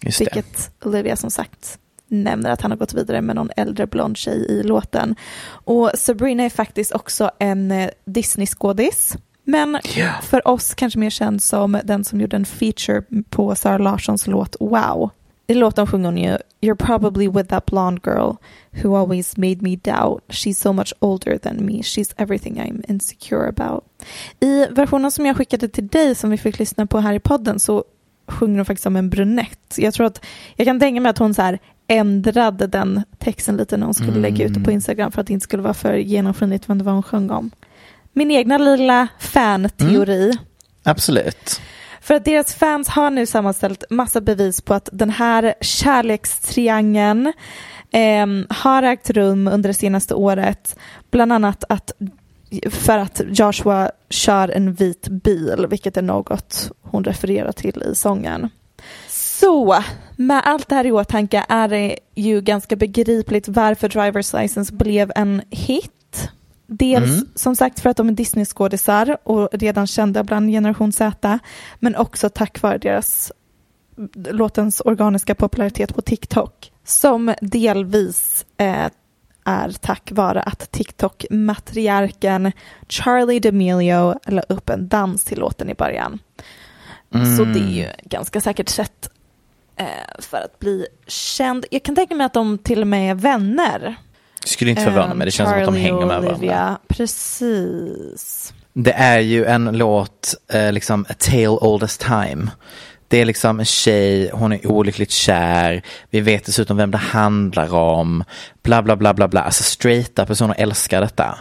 Just det. Vilket Olivia som sagt nämner att han har gått vidare med någon äldre blond tjej i låten. Och Sabrina är faktiskt också en eh, Disney-skådis. Men Ja. för oss kanske mer känd som den som gjorde en feature på Sara Larssons låt Wow. I låten sjunger hon ju You're probably with that blonde girl who always made me doubt. She's so much older than me. She's everything I'm insecure about. I versionen som jag skickade till dig som vi fick lyssna på här i podden så sjunger hon faktiskt om en brunett. Jag tror att jag kan tänka mig att hon så här ändrade den texten lite när hon skulle lägga ut det på Instagram för att det inte skulle vara för genomskinligt vem det var hon sjöng om. Min egna lilla fan-teori. Absolut. För att deras fans har nu sammanställt massa bevis på att den här kärlekstriangeln ehm, har ägt rum under det senaste året. Bland annat att för att Joshua kör en vit bil, vilket är något hon refererar till i sången. Så, med allt det här i åtanke är det ju ganska begripligt varför Driver's License blev en hit. Dels som sagt för att de är Disney-skådisar och redan kända bland generation Z, men också tack vare deras låtens organiska popularitet på TikTok, som delvis eh, är tack vare att TikTok-matriarken Charlie D'Amelio la upp en dans till låten i början. Så det är ju ganska säkert sätt eh, för att bli känd. Jag kan tänka mig att de till och med är vänner. Skulle inte förvåna mig, det känns som att de Charlie hänger med varandra. Olivia. Precis. Det är ju en låt, eh, liksom A Tale Old as Time. Det är liksom en tjej, hon är olyckligt kär, vi vet dessutom vem det handlar om, bla bla bla bla bla. Alltså straighta personer älskar detta.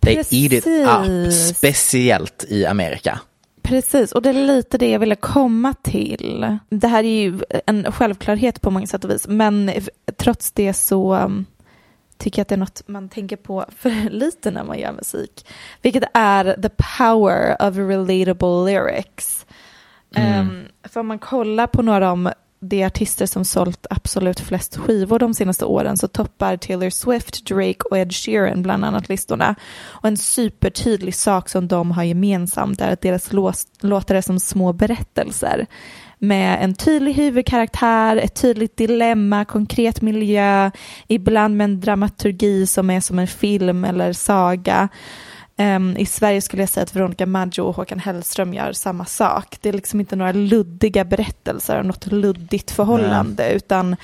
They eat it up, Mm. Speciellt i Amerika. Precis, och det är lite det jag ville komma till. Det här är ju en självklarhet på många sätt och vis, men trots det så um, tycker jag att det är något man tänker på för lite när man gör musik. Vilket är the power of relatable lyrics. Um, för om man kollar på några av de artister som sålt absolut flest skivor de senaste åren så toppar Taylor Swift, Drake och Ed Sheeran bland annat listorna. Och en supertydlig sak som de har gemensamt är att deras låtar är som små berättelser med en tydlig huvudkaraktär, ett tydligt dilemma, konkret miljö, ibland med en dramaturgi som är som en film eller saga. Um, I Sverige skulle jag säga att Veronica Maggio och Håkan Hellström gör samma sak. Det är liksom inte några luddiga berättelser och något luddigt förhållande mm. utan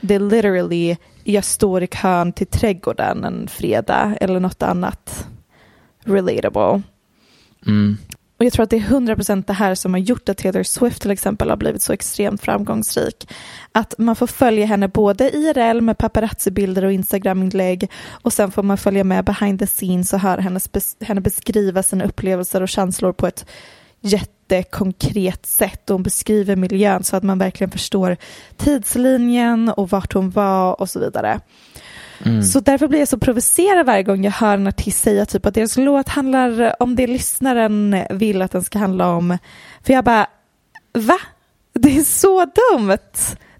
det är literally jag står i kön till trädgården en fredag eller något annat relatable. Mm. Och jag tror att det är 100% det här som har gjort att Taylor Swift till exempel har blivit så extremt framgångsrik. Att man får följa henne både IRL med paparazzi-bilder och Instagram-inlägg och sen får man följa med behind the scenes och höra hennes bes henne beskriva sina upplevelser och känslor på ett jättekonkret sätt och hon beskriver miljön så att man verkligen förstår tidslinjen och vart hon var och så vidare. Mm. Så därför blir jag så provocerad varje gång jag hör en artist säga typ att deras låt handlar om det lyssnaren vill att den ska handla om. För jag bara, va? Det är så dumt.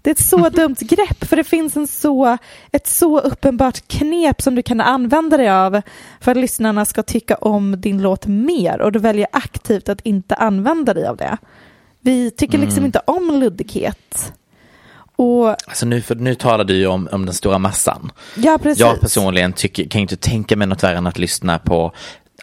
Det är ett så dumt grepp för det finns en så, ett så uppenbart knep som du kan använda dig av för att lyssnarna ska tycka om din låt mer och du väljer aktivt att inte använda dig av det. Vi tycker liksom mm. inte om luddighet. Och, alltså nu, för nu talar du ju om, om den stora massan. Ja, precis. Jag personligen tycker, kan inte tänka mig något värre än att lyssna på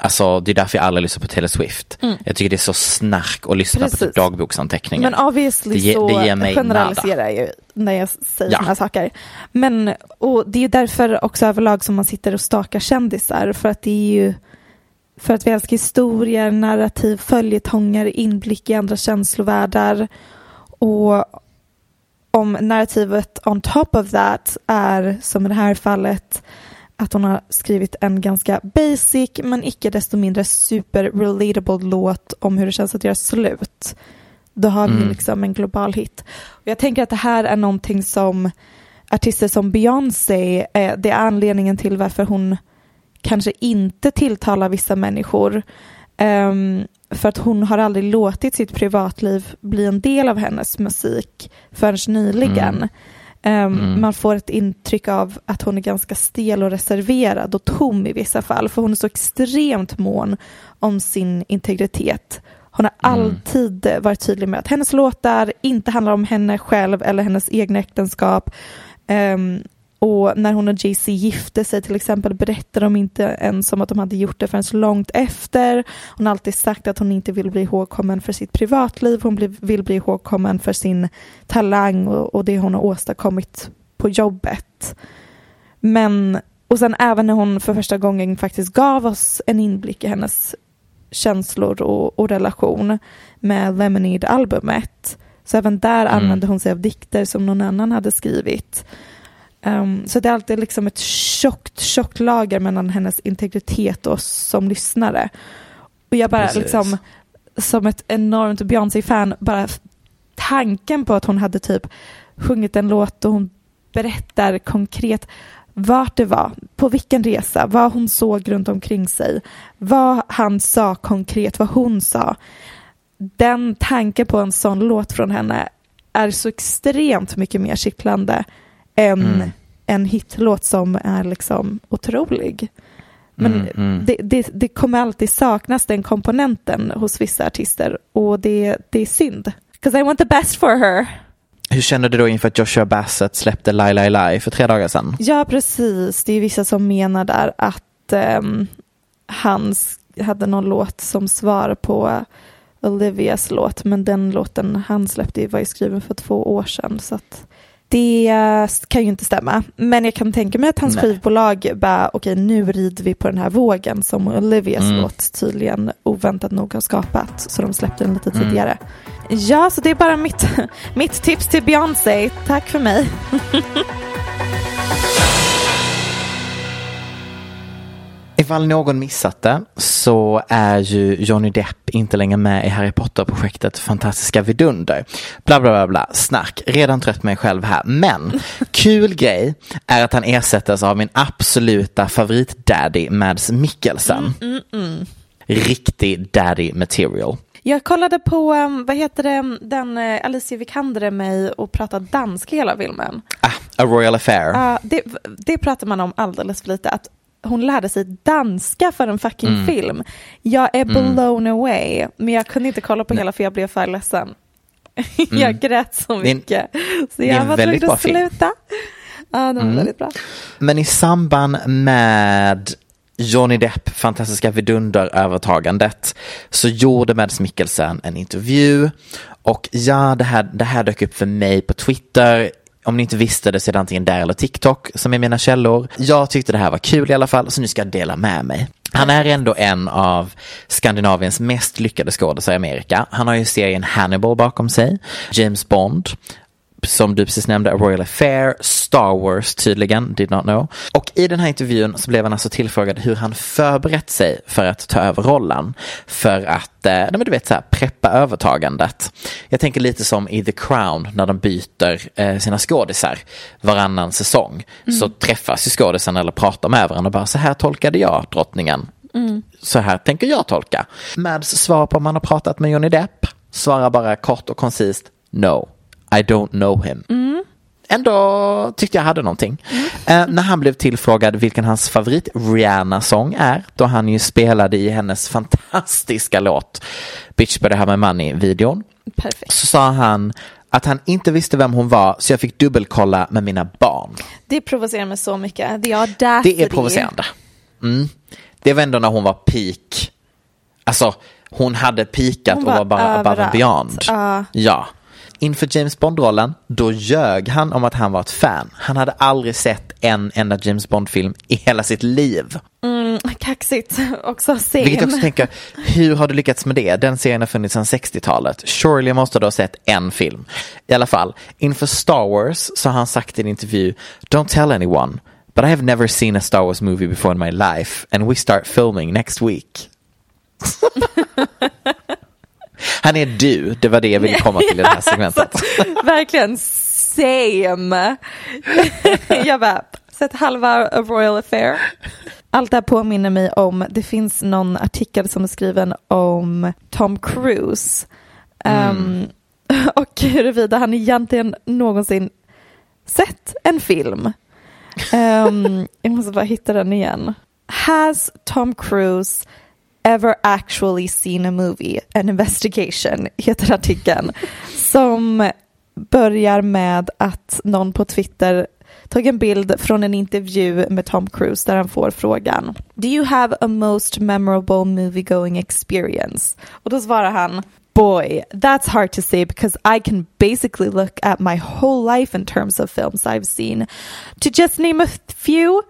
Alltså det är därför jag aldrig lyssnar på Taylor Swift. Mm. Jag tycker det är så snark att lyssna Precis. på typ dagboksanteckningar. Men obviously det, så det ger mig generaliserar jag ju när jag säger ja. sådana saker. Men och det är därför också överlag som man sitter och stakar kändisar för att det är ju för att vi älskar historier, narrativ, följetonger, inblick i andra känslovärldar och om narrativet on top of that är som i det här fallet att hon har skrivit en ganska basic men icke desto mindre super relatable låt om hur det känns att göra slut. Då har vi mm. liksom en global hit. Och jag tänker att det här är någonting som artister som Beyoncé, eh, det är anledningen till varför hon kanske inte tilltalar vissa människor. Um, för att hon har aldrig låtit sitt privatliv bli en del av hennes musik förrän nyligen. Mm. Um, mm. Man får ett intryck av att hon är ganska stel och reserverad och tom i vissa fall, för hon är så extremt mån om sin integritet. Hon har mm. alltid varit tydlig med att hennes låtar inte handlar om henne själv eller hennes egna äktenskap. Um, och när hon och Jay-Z gifte sig till exempel berättade de inte ens om att de hade gjort det förrän så långt efter. Hon har alltid sagt att hon inte vill bli ihågkommen för sitt privatliv, hon vill bli ihågkommen för sin talang och, och det hon har åstadkommit på jobbet. Men, och sen även när hon för första gången faktiskt gav oss en inblick i hennes känslor och, och relation med Lemonade-albumet. Så även där mm. använde hon sig av dikter som någon annan hade skrivit. Um, så det är alltid liksom ett tjockt, tjockt lager mellan hennes integritet och oss som lyssnare. Och jag bara Precis. liksom, som ett enormt Beyoncé-fan, bara tanken på att hon hade typ sjungit en låt och hon berättar konkret vart det var, på vilken resa, vad hon såg runt omkring sig, vad han sa konkret, vad hon sa. Den tanken på en sån låt från henne är så extremt mycket mer kittlande än mm. en hitlåt som är liksom otrolig. Men mm, mm. Det, det, det, kommer alltid saknas den komponenten hos vissa artister och det, det är synd. Because I want the best for her. Hur känner du då inför att Joshua Bassett släppte Lie Lie Lie för tre dagar sedan? Ja, precis. Det är vissa som menar där att um, han hade någon låt som svar på Olivias låt, men den låten han släppte var ju skriven för två år sedan. Så att det kan ju inte stämma, men jag kan tänka mig att hans Nej. skivbolag bara, okej okay, nu rider vi på den här vågen som Olivias mm. låt tydligen oväntat nog har skapat, så de släppte den lite mm. tidigare. Ja, så det är bara mitt, mitt tips till Beyoncé. Tack för mig. Ifall någon missat det så är ju Johnny Depp inte längre med i Harry Potter-projektet Fantastiska vidunder. Bla bla bla bla, snack. Redan trött mig själv här. Men kul grej är att han ersätts av min absoluta favoritdaddy Mads Mikkelsen. Mm, mm, mm. Riktig daddy material. Jag kollade på, um, vad heter det, den uh, Alicia Vikander är med och pratar danska hela filmen. Ah, A Royal Affair. Ja, det, det pratar man om alldeles för lite, att hon lärde sig danska för en fucking Mm. film. Jag är blown away, men jag kunde inte kolla på hela för jag blev för ledsen. jag grät så Mm. Mycket. Så det är jag var tvungen att. Mm. sluta. Ja, den var väldigt bra. Men i samband med Johnny Depp, fantastiska vidunderövertagandet, så gjorde Mads Mikkelsen en intervju och ja, det här, det här dök upp för mig på Twitter. Om ni inte visste det så är det antingen där eller TikTok som är mina källor. Jag tyckte det här var kul i alla fall, så nu ska jag dela med mig. Han är ändå en av Skandinaviens mest lyckade skådespelare i Amerika. Han har ju serien Hannibal bakom sig, James Bond, som du precis nämnde, A Royal Affair, Star Wars tydligen, did not know. Och i den här intervjun så blev han alltså tillfrågad hur han förberett sig för att ta över rollen. För att, eh, men du vet så här, preppa övertagandet. Jag tänker lite som i The Crown när de byter eh, sina skådisar varannan säsong. Så träffas ju skådisarna eller pratar med varandra och bara så här tolkade jag drottningen. Så här tänker jag tolka. Mads svar på om han har pratat med Johnny Depp svarar bara kort och koncist no. I don't know him. Ändå tyckte jag hade någonting. Eh, när han blev tillfrågad vilken hans favorit Rihanna-sång är, då han ju spelade i hennes fantastiska låt Bitch better have my money-videon, Perfekt. så sa han att han inte visste vem hon var så jag fick dubbelkolla med mina barn. Det provocerar mig så mycket. The audacity. Det är provocerande. Mm. Det var ändå när hon var peak. Alltså, hon hade Hon och var bara above and beyond. Ja. Ja. Inför James Bond-rollen, då ljög han om att han var ett fan. Han hade aldrig sett en enda James Bond-film i hela sitt liv. Kaxigt. Också sen. Vilket jag också tänker, hur har du lyckats med det? Den serien har funnits sedan 60-talet. Surely måste du ha sett en film. I alla fall, inför Star Wars så har han sagt i en intervju, Don't tell anyone, but I have never seen a Star Wars movie before in my life and we start filming next week. Han är du, det var det jag ville komma till i det här segmentet. Verkligen same. jag bara, sett halva A Royal Affair. Allt det här påminner mig om, det finns någon artikel som är skriven om Tom Cruise. Um, och huruvida han egentligen någonsin sett en film. Um, jag måste bara hitta den igen. Has Tom Cruise ever actually seen a movie? An investigation heter artikeln. Som börjar med att någon på Twitter tog en bild från en intervju med Tom Cruise där han får frågan Do you have a most memorable movie going experience? Och då svarar han Boy, that's hard to say because I can basically look at my whole life in terms of films I've seen. To just name a few,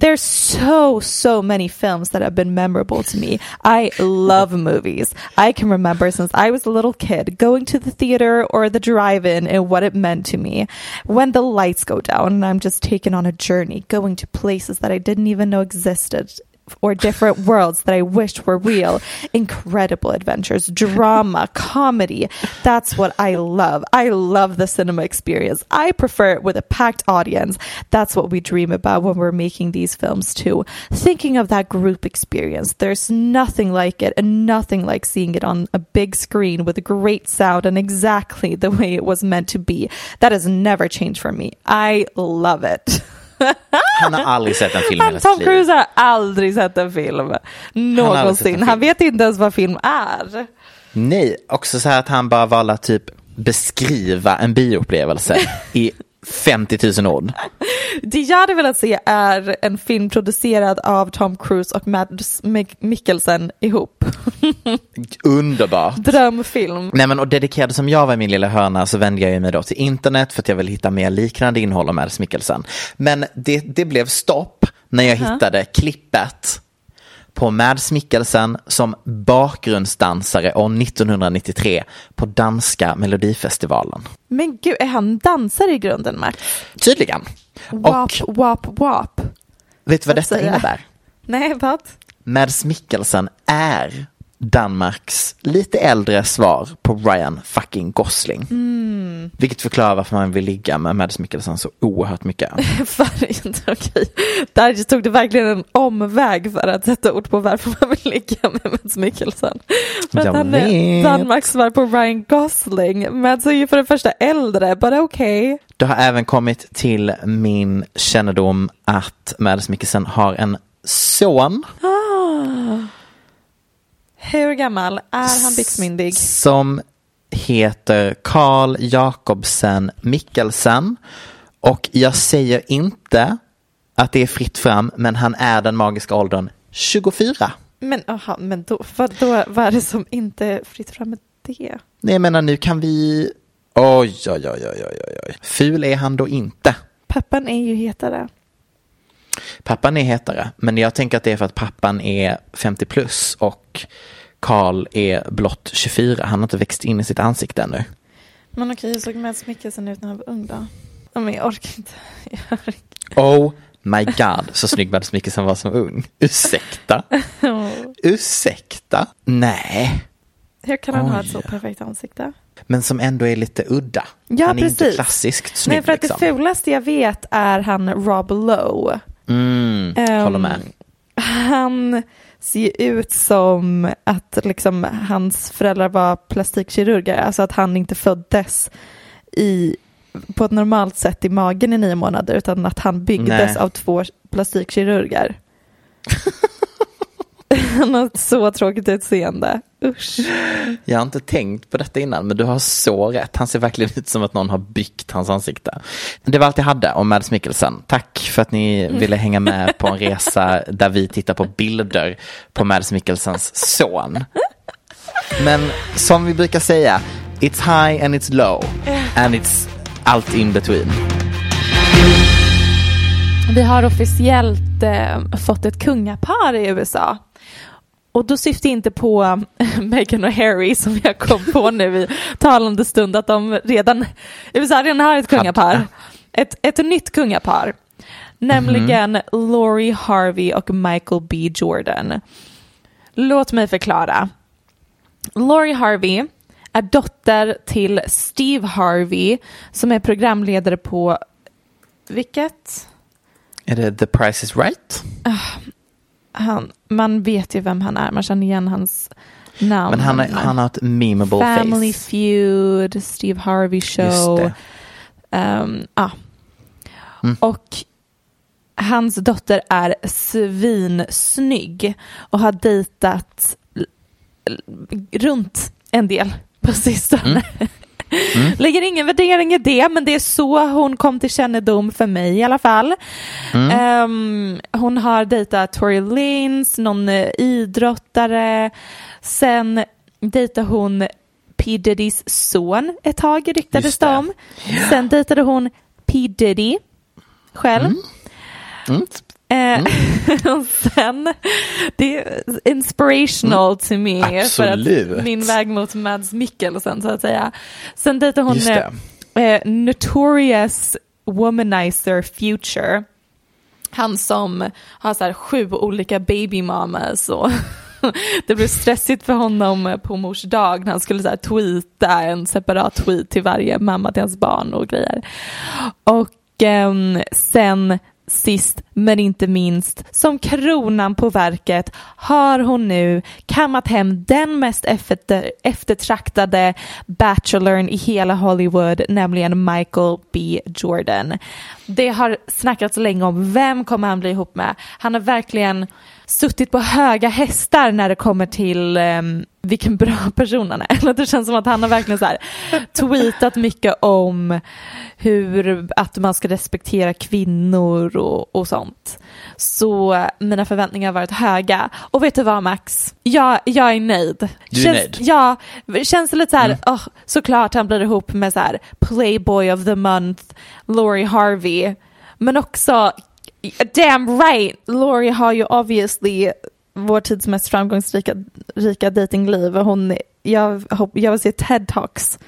there's so so many films that have been memorable to me. I love movies. I can remember since i was a little kid going to the theater or the drive-in and what it meant to me. When the lights go down and i'm just taken on a journey going to places that i didn't even know existed or different worlds that I wished were real. Incredible adventures, drama, comedy. That's what I love. I love the cinema experience. I prefer it with a packed audience. That's what we dream about when we're making these films too. Thinking of that group experience, there's nothing like it and nothing like seeing it on a big screen with great sound and exactly the way it was meant to be. That has never changed for me. I love it. Han har aldrig sett en film i hela Han, sitt Tom liv. Cruise har aldrig sett en film. Någonsin. film. Han vet inte ens vad film är. Nej, också så här att han bara valde att typ beskriva en bioupplevelse i 50 000 ord. Det jag hade velat se är en film producerad av Tom Cruise och Mads Mik- Mikkelsen ihop. Underbart. Drömfilm. Nej men och dedikerad som jag var i min lilla hörna så vände jag mig då till internet för att jag ville hitta mer liknande innehåll om Mads Mikkelsen. Men det, det blev stopp när jag hittade klippet på Mads Mikkelsen som bakgrundsdansare år 1993 på danska melodifestivalen. Men gud, är han dansare i grunden, Max? Tydligen. Wap, Och wap, wap. vet du vad detta innebär? Nej, vad? Mads Mikkelsen är Danmarks lite äldre svar på Ryan fucking Gosling. Mm. Vilket förklarar varför man vill ligga med Mads Mikkelsen så oerhört mycket. Okej. Där tog det verkligen en omväg för att sätta ord på varför man vill ligga med Mads Mikkelsen. För att Jag han är. Danmarks svar på Ryan Gosling. Mads är ju för det första äldre, but okay. Det har även kommit till min kännedom att Mads Mikkelsen har en son Ah. Hur gammal är han byxmyndig? som heter Carl Jakobsen Mikkelsen. Och jag säger inte att det är fritt fram, men han är den magiska åldern 24. Men, aha, men då, vad, då, vad är det som inte är fritt fram med det? Nej, jag menar nu kan vi... Oj, oj, oj, oj, oj, oj. Ful är han då inte. Pappan är ju hetare. Pappan är hetare, men jag tänker att det är för att pappan är 50 plus och Karl är blott 24. Han har inte växt in i sitt ansikte ännu. Men okej, hur såg Mads Mikkelsen ut när han var ung då? Men jag orkar inte. Jag orkar. Oh my god, så snygg Mads Mikkelsen var som ung. Ursäkta? Ursäkta? Nej, Hur kan han ha ett Oj. så perfekt ansikte? men som ändå är lite udda. Ja, han är inte precis. klassiskt snygg Nej, för att liksom. det fulaste jag vet är han Rob Lowe. Mm, Ehm, håller med. Han ser ut som att liksom, hans föräldrar var plastikkirurger, alltså att han inte föddes i, på ett normalt sätt i magen i nio månader, utan att han byggdes Nej. av två plastikkirurger. han har så tråkigt utseende. Usch. Jag har inte tänkt på detta innan, men du har så rätt. Han ser verkligen ut som att någon har byggt hans ansikte. Det var allt jag hade om Mads Mikkelsen. Tack för att ni ville hänga med på en resa där vi tittar på bilder på Mads Mikkelsens son. Men som vi brukar säga, it's high and it's low and it's allt in between. Vi har officiellt eh, fått ett kungapar i USA. Och då syftar jag inte på Meghan och Harry som jag kom på nu i talande stund att de redan, USA redan har ett kungapar. Ett, ett nytt kungapar. Nämligen Lori Harvey och Michael B Jordan. Låt mig förklara. Lori Harvey är dotter till Steve Harvey som är programledare på vilket? Är det The Price is Right? Han, man vet ju vem han är, man känner igen hans namn. Men han, är, han har ett memeable Family face. Feud, Steve Harvey Show. Um, ja. Mm. Och hans dotter är svinsnygg och har dejtat runt en del på sistone. Mm. Lägger ingen värdering i det, men det är så hon kom till kännedom för mig i alla fall. Mm. Ehm, hon har dejtat Tory Lanez, någon eh, idrottare. Sen dejtade hon P Diddys son ett tag ryktades det om. Sen dejtade hon P Diddy själv. Mm. Eh, och sen, det är inspirational to me för Mm. Absolut. att min väg mot Mads Mikkelsen så att säga. Sen dejtade hon eh, eh, Notorious Womanizer Future. Han som har så här sju olika baby mamas och det blev stressigt för honom på mors dag när han skulle så här tweeta en separat tweet till varje mamma till hans barn och grejer. Och ehm, sen sist men inte minst, som kronan på verket har hon nu kammat hem den mest efter, eftertraktade bachelorn i hela Hollywood, nämligen Michael B Jordan. Det har snackats länge om vem kommer han bli ihop med. Han har verkligen suttit på höga hästar när det kommer till um, vilken bra person han är. Det känns som att han har verkligen så här tweetat mycket om hur att man ska respektera kvinnor och, och sånt. Så mina förväntningar har varit höga. Och vet du vad Max? Jag, jag är nöjd. Du är känns, nöjd? Ja, känns det lite så här, Mm. åh, såklart han blir ihop med så här Playboy of the month, Lori Harvey. Men också, damn right, Lori har ju obviously vår tids mest framgångsrika rika datingliv. Hon, jag, jag vill se TED-talks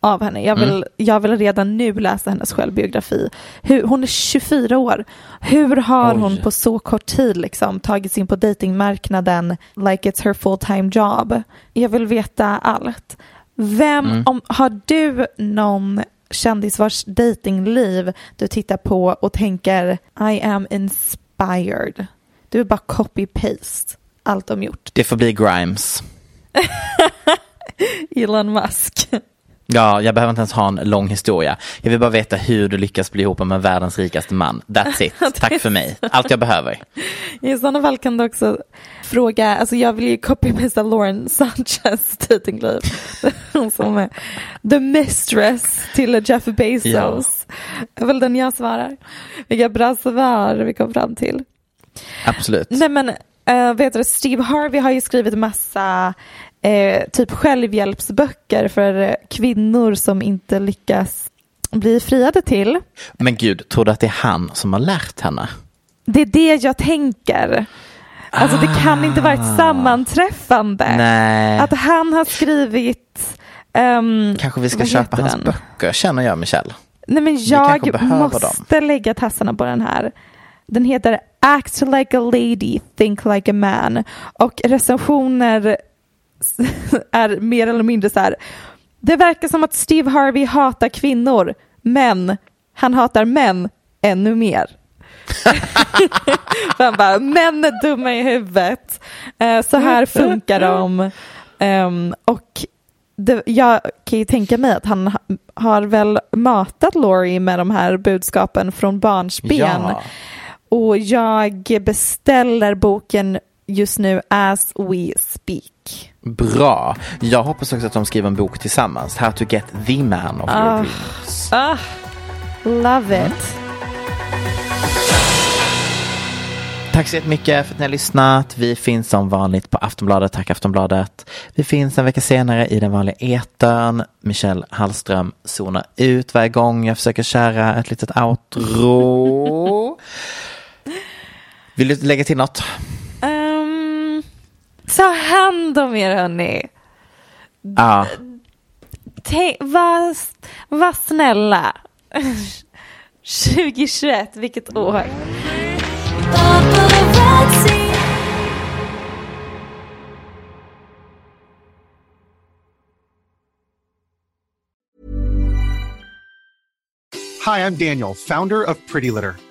av henne. Jag vill, Mm. jag vill redan nu läsa hennes självbiografi. Hur, hon är 24 år. Hur har Oj. hon på så kort tid liksom tagit sig in på datingmarknaden like it's her full time job? Jag vill veta allt. Vem, Mm. om, har du någon kändis vars datingliv du tittar på och tänker I am inspired? Du är bara copy-paste allt de gjort. Det får bli Grimes. Elon Musk. Ja, jag behöver inte ens ha en lång historia. Jag vill bara veta hur du lyckas bli ihop med världens rikaste man. That's it. Tack för mig. Allt jag behöver. I sådana fall kan du också fråga, alltså jag vill ju copy-pasta Lauren Sanchez. Hon som är the mistress till Jeff Bezos. Det är väl den jag svarar. Vilka bra svar vi kom fram till. Absolut. Nej men, äh, vet du, Steve Harvey har ju skrivit massa eh, typ självhjälpsböcker för eh, kvinnor som inte lyckas bli friade till. Men gud, tror du att det är han som har lärt henne? Det är det jag tänker. Alltså det kan inte vara ett sammanträffande. Nej. Att han har skrivit... ehm, Kanske vi ska köpa hans den? böcker, känner jag Michelle. Nej men jag måste lägga tassarna på den här. Den heter Act like a lady, think like a man. Och recensioner är mer eller mindre så här. Det verkar som att Steve Harvey hatar kvinnor, men han hatar män ännu mer. Han bara, män är dumma i huvudet. Eh, så här funkar de. Ehm, och det, jag kan ju tänka mig att han har väl matat Laurie med de här budskapen från barnsben. Ja. Och jag beställer boken just nu as we speak. Bra. Jag hoppas också att de skriver en bok tillsammans. How to get the man of your Ah. dreams. Ah, love it. Tack så jättemycket för att ni har lyssnat. Vi finns som vanligt på Aftonbladet. Tack Aftonbladet. Vi finns en vecka senare i den vanliga etern. Michelle Hallström zonar ut varje gång jag försöker köra ett litet outro. Vill du lägga till något? Um, ta hand om er hörni. Ja. Var, var snälla. 2021, vilket år. Hi, I'm Daniel, founder of Pretty Litter.